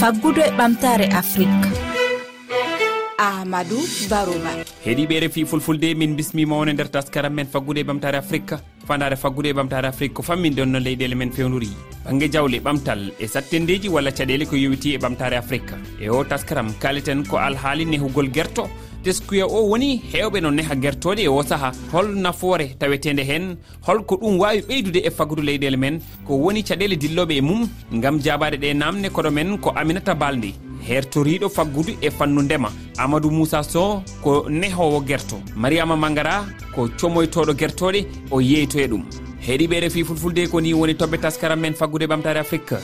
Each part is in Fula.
faggudu e ɓamtare afrique. Ahmadou barouba heeɗiɓe refi fulfulde min bismima on e nder taskaram men faggude e ɓamtare afrique. Fandare faggude e ɓamtare afrique ko famminɗon no leyɗele men fewnori banggue jawle ɓamtal e sattendeji walla caɗele ko yowiti e ɓamtare afrique. E o taskaram kaliten ko alhaali nehugol guerto teskuya o woni hewɓe no neha guertoɗe e o saaha hol nafoore tawetede hen holko ɗum wawi ɓeydude e fagru leyɗele men ko woni caɗele dilloɓe e mum gam jabade ɗe namde koɗo men ko aminata baldi hertoriɗo faggudu e fannu ndema. Amadou moussa sow ko nehowo guerto mariama mangara ko comoytoɗo guertoɗe o yeyto e ɗum. Heeɗiɓe refi fulfulde ko ni woni toɓɓe taskaram men faggude ɓamtare afrique.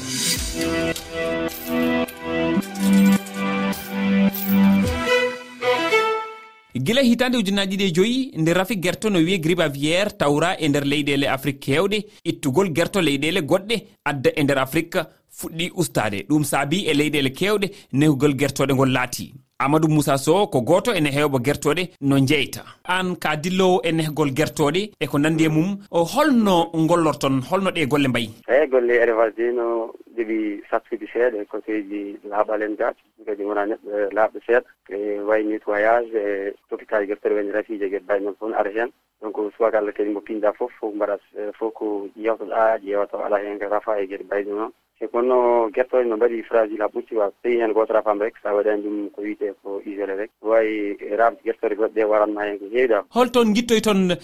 gila hitande ujunaji ɗi e joyi nde rafi guerto no wiye gribaviére tawra e nder leyɗele afrique kewɗe ittugol guerto leyɗele goɗɗe adda e nder afrique fuɗɗi ustade ɗum saabi e leyɗele kewɗe nehugol guertoɗe ngol laati. Amadou moussa sow ko goto ene hewɓo guertoɗe no jeyta an ka dillowo e nehgol guertoɗe e ko nandi e mum holno gollorton holno ɗe golle mbayi? Eyi golle élevage ɗi no jogii sattude seeɗa e côtéji laaɓal en ga kadi wona neɗɗo eh, laaɓɗo seeɗa. E wayi nettoyage e hôpital guertere woni rafiji gueɗe mbawi noon fof ara heen donc subaka allah kadi mo pinɗa fof fof mbaɗa eh, fof ko ƴewtoɗa ƴeewa taw ala hen ko rafa e gueɗe mbayɗe noon e kono guertoɗe no mbaɗi fragile ha ɓutti wa tawi hen goto rafama rek sa waɗani ɗum ko wiite ko isolé rek. Wawi rabde guertoɗe goɗɗe ɗe waranma hen ko heewi dam holton guittoy toon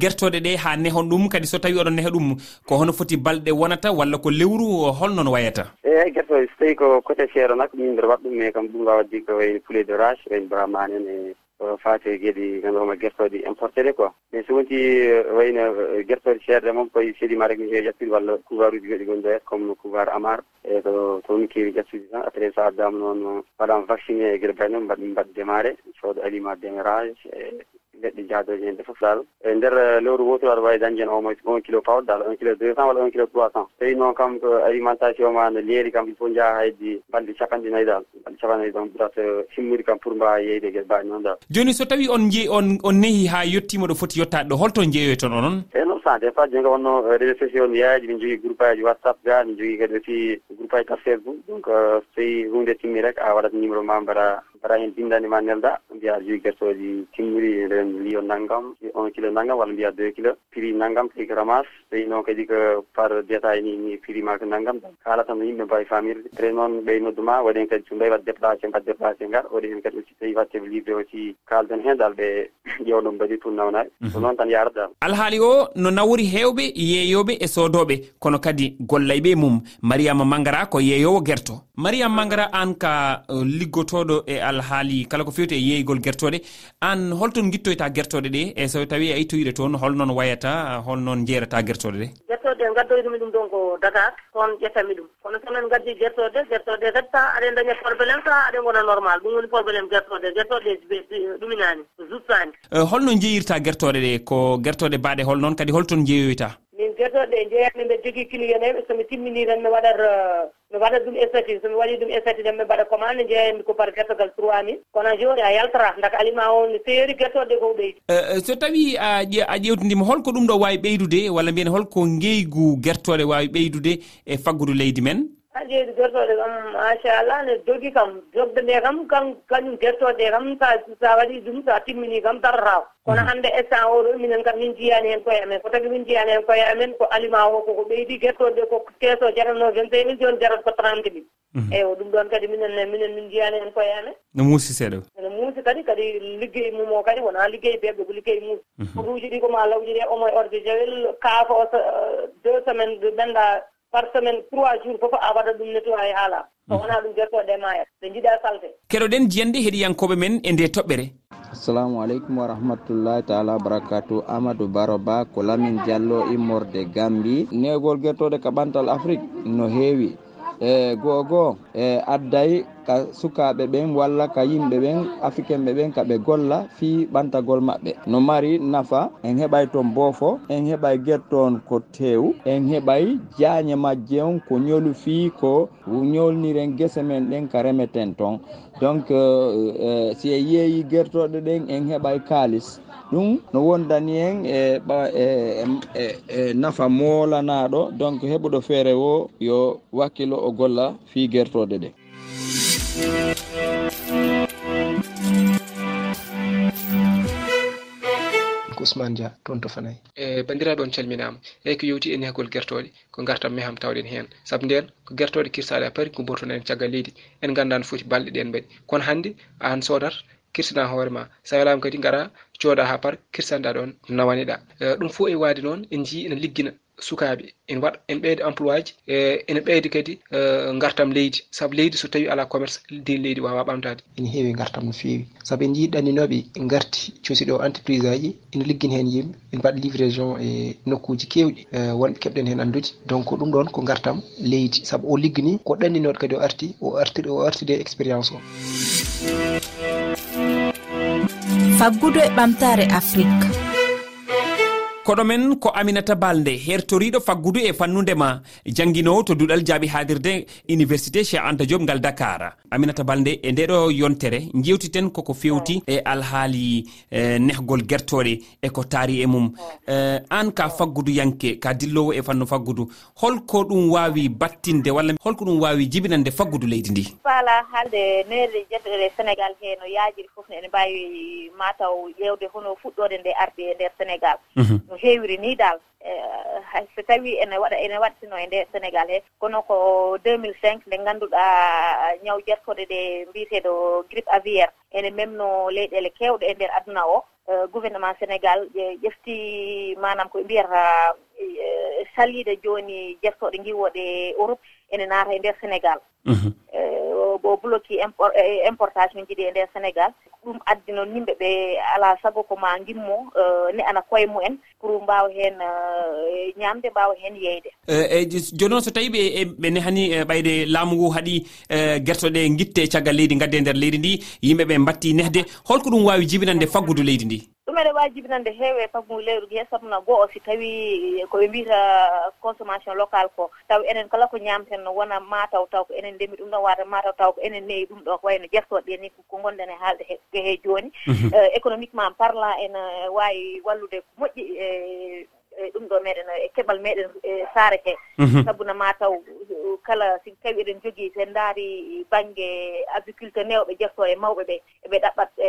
guertoɗe e, ɗe ha nehon ɗum kadi so tawi oɗon neha ɗum ko hono foti balɗe wonata walla ko lewru holnoon wayata? Eyyi guertoɗe so tawi ko côté seero nak min mbiɗa waɗa ɗum mais kam ɗum wawaddi ko wayni e poulet de rage wayni bamane en e faate geeɗi ganduɗoma guertoɗe importé ɗe quoi. Mais so wonti eh, wayno eh, guertoɗe ceerde moom koye seedi ma rek mi heewi ƴattude walla couvoir uji goɗi gonɗo es comme couvoir amar. E ko toon keewi ƴattude tan. Après so addama noon waɗama vacciné e gueɗe bayno mbaɗ mbaɗ démarré. Sooda aliment démarrage e leɗɗe jaadoje hen ɗe foof dal e nder e eh, lewru wotu aɗa wawi dañde hen omo un kilo pawɗo dal un kilo deux cent walla un kilo trois cent. Tawi noon kam ko alimentation ma no leeri kam il faut jaaha haydi balɗe capanɗe nayyi dal balɗe capanɗe nayyi ɗon ɓurata simmude kam pour mbawa yeyde gueɗe mbaɗi noon dal joni so tawi on jeeyi on on neehi ha yettima ɗo foti yettade ɗo holto jeeyoy toon onon? E non sa des fois jonka wonno eh, réseau sociaux on yaaji min jogui groupe aji whatsapp ga min jogui kadi aussi ɗum fayi affaire ɗum donc euh, soyi hunde timmi rek a waɗat numéro ma mbaɗa mbaɗa hen bindande ma nelda. Mbiya jui guertoji timmiri ren liyo nanggam un kilo nanggam walla mbiya deux kilo. Prix nanggam tawi ko ramas tawi noon kadi ko par détail ni ni prix ma ko nanggam haala tan no yimɓe mbawi famirde. Après noon ɓey nodduma waɗi hen kadi so mbawi waɗ déplacé mbaɗ déplacé ngar. Waɗi hen kadi aussi tawi watte livré aussi kalden hen dal ɓe ƴewa mbaɗi tour nawnaɓe ko mhm. noon tan yarat dal alhaali o no nawri hewɓe yeeyoɓe e sodoɓe kono kadi gollayɓe mum. Mariama mangara mangara ko yeeyowo guerto mariam mangara an ka uh, liggotoɗo e alhaali kala ko fewti e yeeygol guertoɗe an holton guittoyta guertoɗe ɗe e so tawi a ittoyiɗe toon holnoon wayata holnoon jeerata guertoɗe ɗe? Guertoɗe gaddoyɗumi e ɗum ɗon ko dakar toon ƴettami ɗum. Kono so noon gaddi guertoɗe guertoɗe kadi sa aɗen daña probléme sa aɗen gona normal. Ɗum woni probléme guertoɗe guertoɗe e ɗuminani juttani uh, holno jeeyirta guertoɗe ɗe ko guertoɗe mbaɗe holnoon kadi holton jeeyoyta? ɓeɗoɗe jeeyatmi mbiɗa jogui clienteɓe somi timmini tan mi waɗat uh, mi waɗat ɗum estati somi waɗi ɗum estati tan mi mbaɗa commande jeeyatmi ko par guettogal trois mille. Kono joni a yaltata daka aliment o no seeri guettoɗe ko ɓeydi. Eh, eh, so tawi a a ƴewtidima holko ɗum ɗo wawi ɓeydude walla mbiyen holko ngeygu guertoɗe wawi ɓeydude e faggudu leydi men? jeydi gertoɗe kam machallah ne jogi kam jogde nde kam kam kañum gertoɗe kam sa sa waɗi ɗum sa timmini kam tarrata kono mm. hannde instant oɗo minen kam min jiyani hen koye amen. Ko tagi min jiyani hen koye amen ko aliment o koko ɓeydi guertoɗe ko keeso jaratno vingt cinq mille joni jarat ko trente mille. Mm-hmm. Eyi ɗum ɗon kadi minen minen min jiyani hen koye amen. No muusi seeɗa ene muusi kadi kadi liggey mum o kadi wona liggey beɓɓe ko liggey muusi. Mm-hmm. Ko ruuji ɗi koma lawji ɗe omo e orde jawel kaako uh, deux semaine ɓennda par semaine trois jours fof a waɗa ɗum nettoyé haala. So mm. wona ɗum jettoɗe mayat ɓe jiiɗa salte. Keɗoɗen jiyande heeɗiyankoɓe men e nde toɓɓere. Assalamu aleykum wa rahmatullahi taala wabarakatu amadou baro ba ko lamin diallo immorde gambi. Negol guertoɗe ka ɓantal afrique no heewi. E goo goo e adday ka sukaɓe ɓen walla ka yimɓe ɓen africain ɓe ɓen kaɓe golla fi ɓantagol maɓɓe. No mari nafa en heɓay toon boofo en heɓay guertoon ko tew en heɓay jaañe majje on ko ñolu fi ko ñolniren guese men ɗen ka remeten toon donc euh, euh, si e yeeyi guertoɗe ɗen en heɓay kaalis. Ɗum no wondani en e e, e e nafa moolanaɗo. Donc heɓuɗo feere o yo wakkilo o golla fi guertoɗe ɗe. ousmane dia toon to fanayi. E bandiraɓe on calminama. Eyyi ko yewti en e hegol guertoɗe ko gartam mi ham tawɗen hen. Saabu nden ko guertoɗe kirsaɗe a paari ko mbortoon en caggal leydi en ganda no foti balɗe ɗen mbaɗi kono hannde an sodat kirsana hoorema sa welama kadi gara cooda ha par kirsanɗa ɗon nawaniɗa. E, ɗum fo e waade noon en jii ene liggina. sukaɓe en waɗa en ɓeyda emploi ji e ene ɓeyda kadi e, gartam leydi. Saabu leydi so tawi ala commerce din leydi wawa ɓamtade ene heewi gartam no feewi. Saabu en jii ɗanninoɓe garti cosiɗo entreprise aji ene liggin hen yimɓe en mbaɗa livraison e nokkuji kewɗi e, wonɓe keɓɗen hen andude donc ɗum ɗon ko gartam leydi. Saabu o liggini ko ɗanninoɗo kadi o arti o arti o artide expérience o. Faggudu e ɓamtare afrique. koɗomen ko aminata balde hertoriɗo faggudu e fannudema jangguinowo to duɗal jaaɓi haadirde université cheikh anta diom ngal dakar. Aminata balde e ndeɗo yontere jewtiten koko fewti e alhaali e, nehgol guertoɗe eko taari e mum. E, An ka faggudu yanke ka dillowo e fannu faggudu holko ɗum wawi battinde walla holko ɗum wawi jibinande faggudu leydi ndi? Faala haalde nerɗe jerɗere e sénégal he no yaajiri foof ne ene mbawi mataw ƴewde hono fuɗɗode nde arde e nder sénégal. Mhm. no heewiri ni dal. E, so tawi ene waɗa ene waɗtino e nde sénégal he kono ko 2005 nde ngannduɗa ñaw jertoɗe ɗe mbiyeteɗo grippe aviaire ene memno leyɗele kewɗe e nder aduna o. E, gouvernement sénégal ɓe ƴefti manam koɓe mbiyata e, salliɗe jooni jertoɗe giwoɗe europe ene naata e nder sénégal. Uhuh. ɗo bo bloqui e importation ji ɗi e nder sénégal. Ɗum addi noon yimɓe ɓe ala sago ko ma gimmo e, ne ana koye mumen pour mbawa hen e, ñamde mbawa hen yeyde. Eyi joni noon so tawi ɓe ɓe nehani ɓayde laamu ngu haaɗi guertoɗe guitte caggal leydi gadde e nder leydi ndi yimɓeɓe mbatti nehde holko ɗum wawi jibinande faggudu leydi ndi? ɗum ene waawi jibinande heewe e fagmude leyru he sabuna goo si tawi eh, koɓe mbiyata consommation local ko taw enen kala ko ñaamten no wona mataw taw ko enen ndemi ɗum ɗon wata mataw taw ko enen neyi ɗum ɗo ko wayno jertoɗe ni ko gonɗen e haalde he jooni mhm. eh, économiquement parlant ene eh, wawi wallude moƴƴi e e ɗum ɗo meɗen e keɓal meɗen e saare he mhm. sabuna ma taw kala si tawi eɗen jogii sen ndaari baŋnge agriculteur newɓe jetto e mawɓe ɓe eɓe ɗaɓɓat e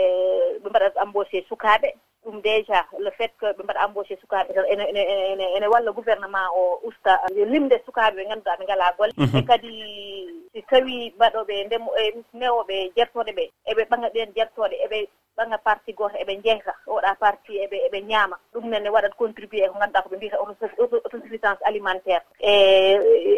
ɓe mbaɗat embauché sukaaɓe. Ɗum déjà le fait que ɓe mbaɗa embauché sukaaɓe tan ene ene walla gouvernement o usta e limde sukaaɓe ɓe ngannduɗaa ɓe ngalaa golle. Mhm. E kadi si tawi mbaɗoɓe ndemo e newoɓe jertooɗe ɓe eɓe ɓaŋa ɗen jertooɗe eɓe ɓaŋa parti goto eɓe jeyta oɗa parti eɓe eɓe ñaama. Ɗum nenne waɗat contribué e ko ganduɗa ko ɓe mbiyata autosuffisance alimentaire. E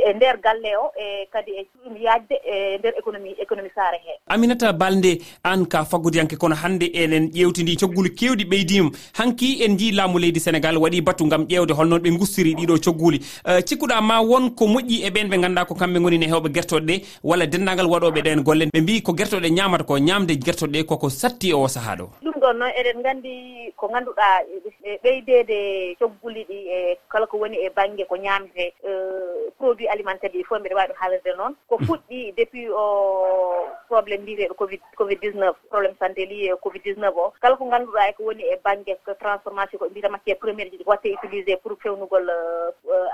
e nder galle o e kadi e ɗum yajde e nder économie économie saare he aminata balde an ka fagodiyanke kono hannde enen ƴewti ndi cogguli kewɗi ɓeydima hanki en jii laamu leydi sénégal waɗi battu gam ƴewde holnoon ɓe gustiri ɗiɗo cogguli. E, Cikkuɗa ma won ko moƴƴi e ɓen ɓe ganduɗa ko kamɓe gonine hewɓe guertoɗe ɗe walla dendagal waɗoɓe ɗen golle. Ɓe mbi ko guertoɗe ñamata ko ñamde guertoɗe ɗe koko satti e o saaha haa ɗo? Ɗum ɗon noon eɗen nganndi ko ngannduɗa e ɓeydeede cogguli ɗi e kala ko woni e baŋnge ko ñaamete produit alimentaire ɗi fof mbiɗa waawi ɗum haalirde noon. Ko hmm. fuɗɗi depuis o probléme mbiyeteeɗo covid covid 19 probléme santé li e covid 19 o. Kala ko ngannduɗaa e ko woni e baŋnge transformation ko mbiyata matiére premiére ji ɗi ko watte utilisé pour fewnugol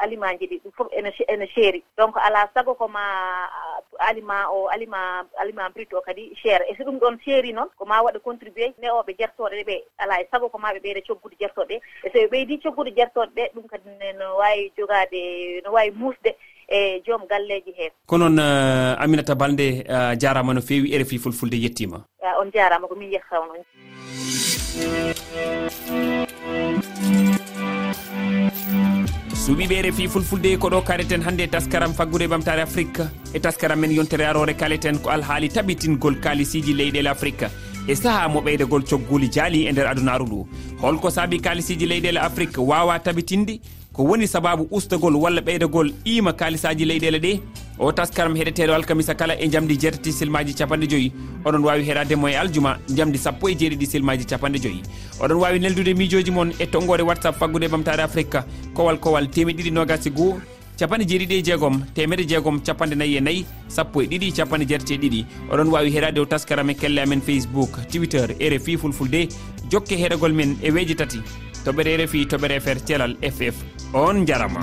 aliment ji ɗi ɗum fof ene ene seeri donc alaa sago ko ma aliment o aliment aliment brut o kadi cher. E so ɗum ɗon seeri noon ko ma waɗa contribué newoɓe jertoɗe ɓe ala e sago ko ma ɓe ɓeyda coggude jertoɗe ɗe e so ɓe ɓeydi coggude jertoɗe ɗe ɗum kadi no wawi jogade no wawi musde e joom galleji heen. Ko noon uh, aminata balde uh, eh, jarama no fewi rfi fulfulde yettima uh, eh, on jarama ko min yettawno suuɓiɓe refi fulfulde ko ɗo kaleten hannde e taskaram faggude ɓamtare afrique e taskaram men yontere arore kaleten ko alhaali taɓitingol kaalisiji leyɗele afrique e, e saaha mo ɓeydegol cogguli jaali e nder adunaru ndu. Holko saabi kaalisiji leyɗele afrique wawa tabitinde ko woni sababu ustagol walla ɓeydagol qima kalisaji leyɗele ɗe? O taskaram heɗeteɗo alkamisa kala e jamdi jeetati silmaji capanɗe joyyi oɗon wawi heɗademo e aljuma jamdi sappo e jeeɗiɗi silmaji capanɗe joyyi oɗon wawi neldude mijoji moon e tongore whatsapp faggude e ɓamtare afrique kowal kowal temeɗ ɗiɗi nogasi e goho capanɗe jeeɗiɗi e jeegom temedde e jeegom capanɗe nayyi e nayyi sappo e ɗiɗi capanɗe jeetati e ɗiɗi. Oɗon wawi heɗade o taskaram e kelle amen facebook twitter rfi fulfulde. Jokke heɗagol men e weeji tati. toɓere rfi toɓere fr thelal ff on jarama.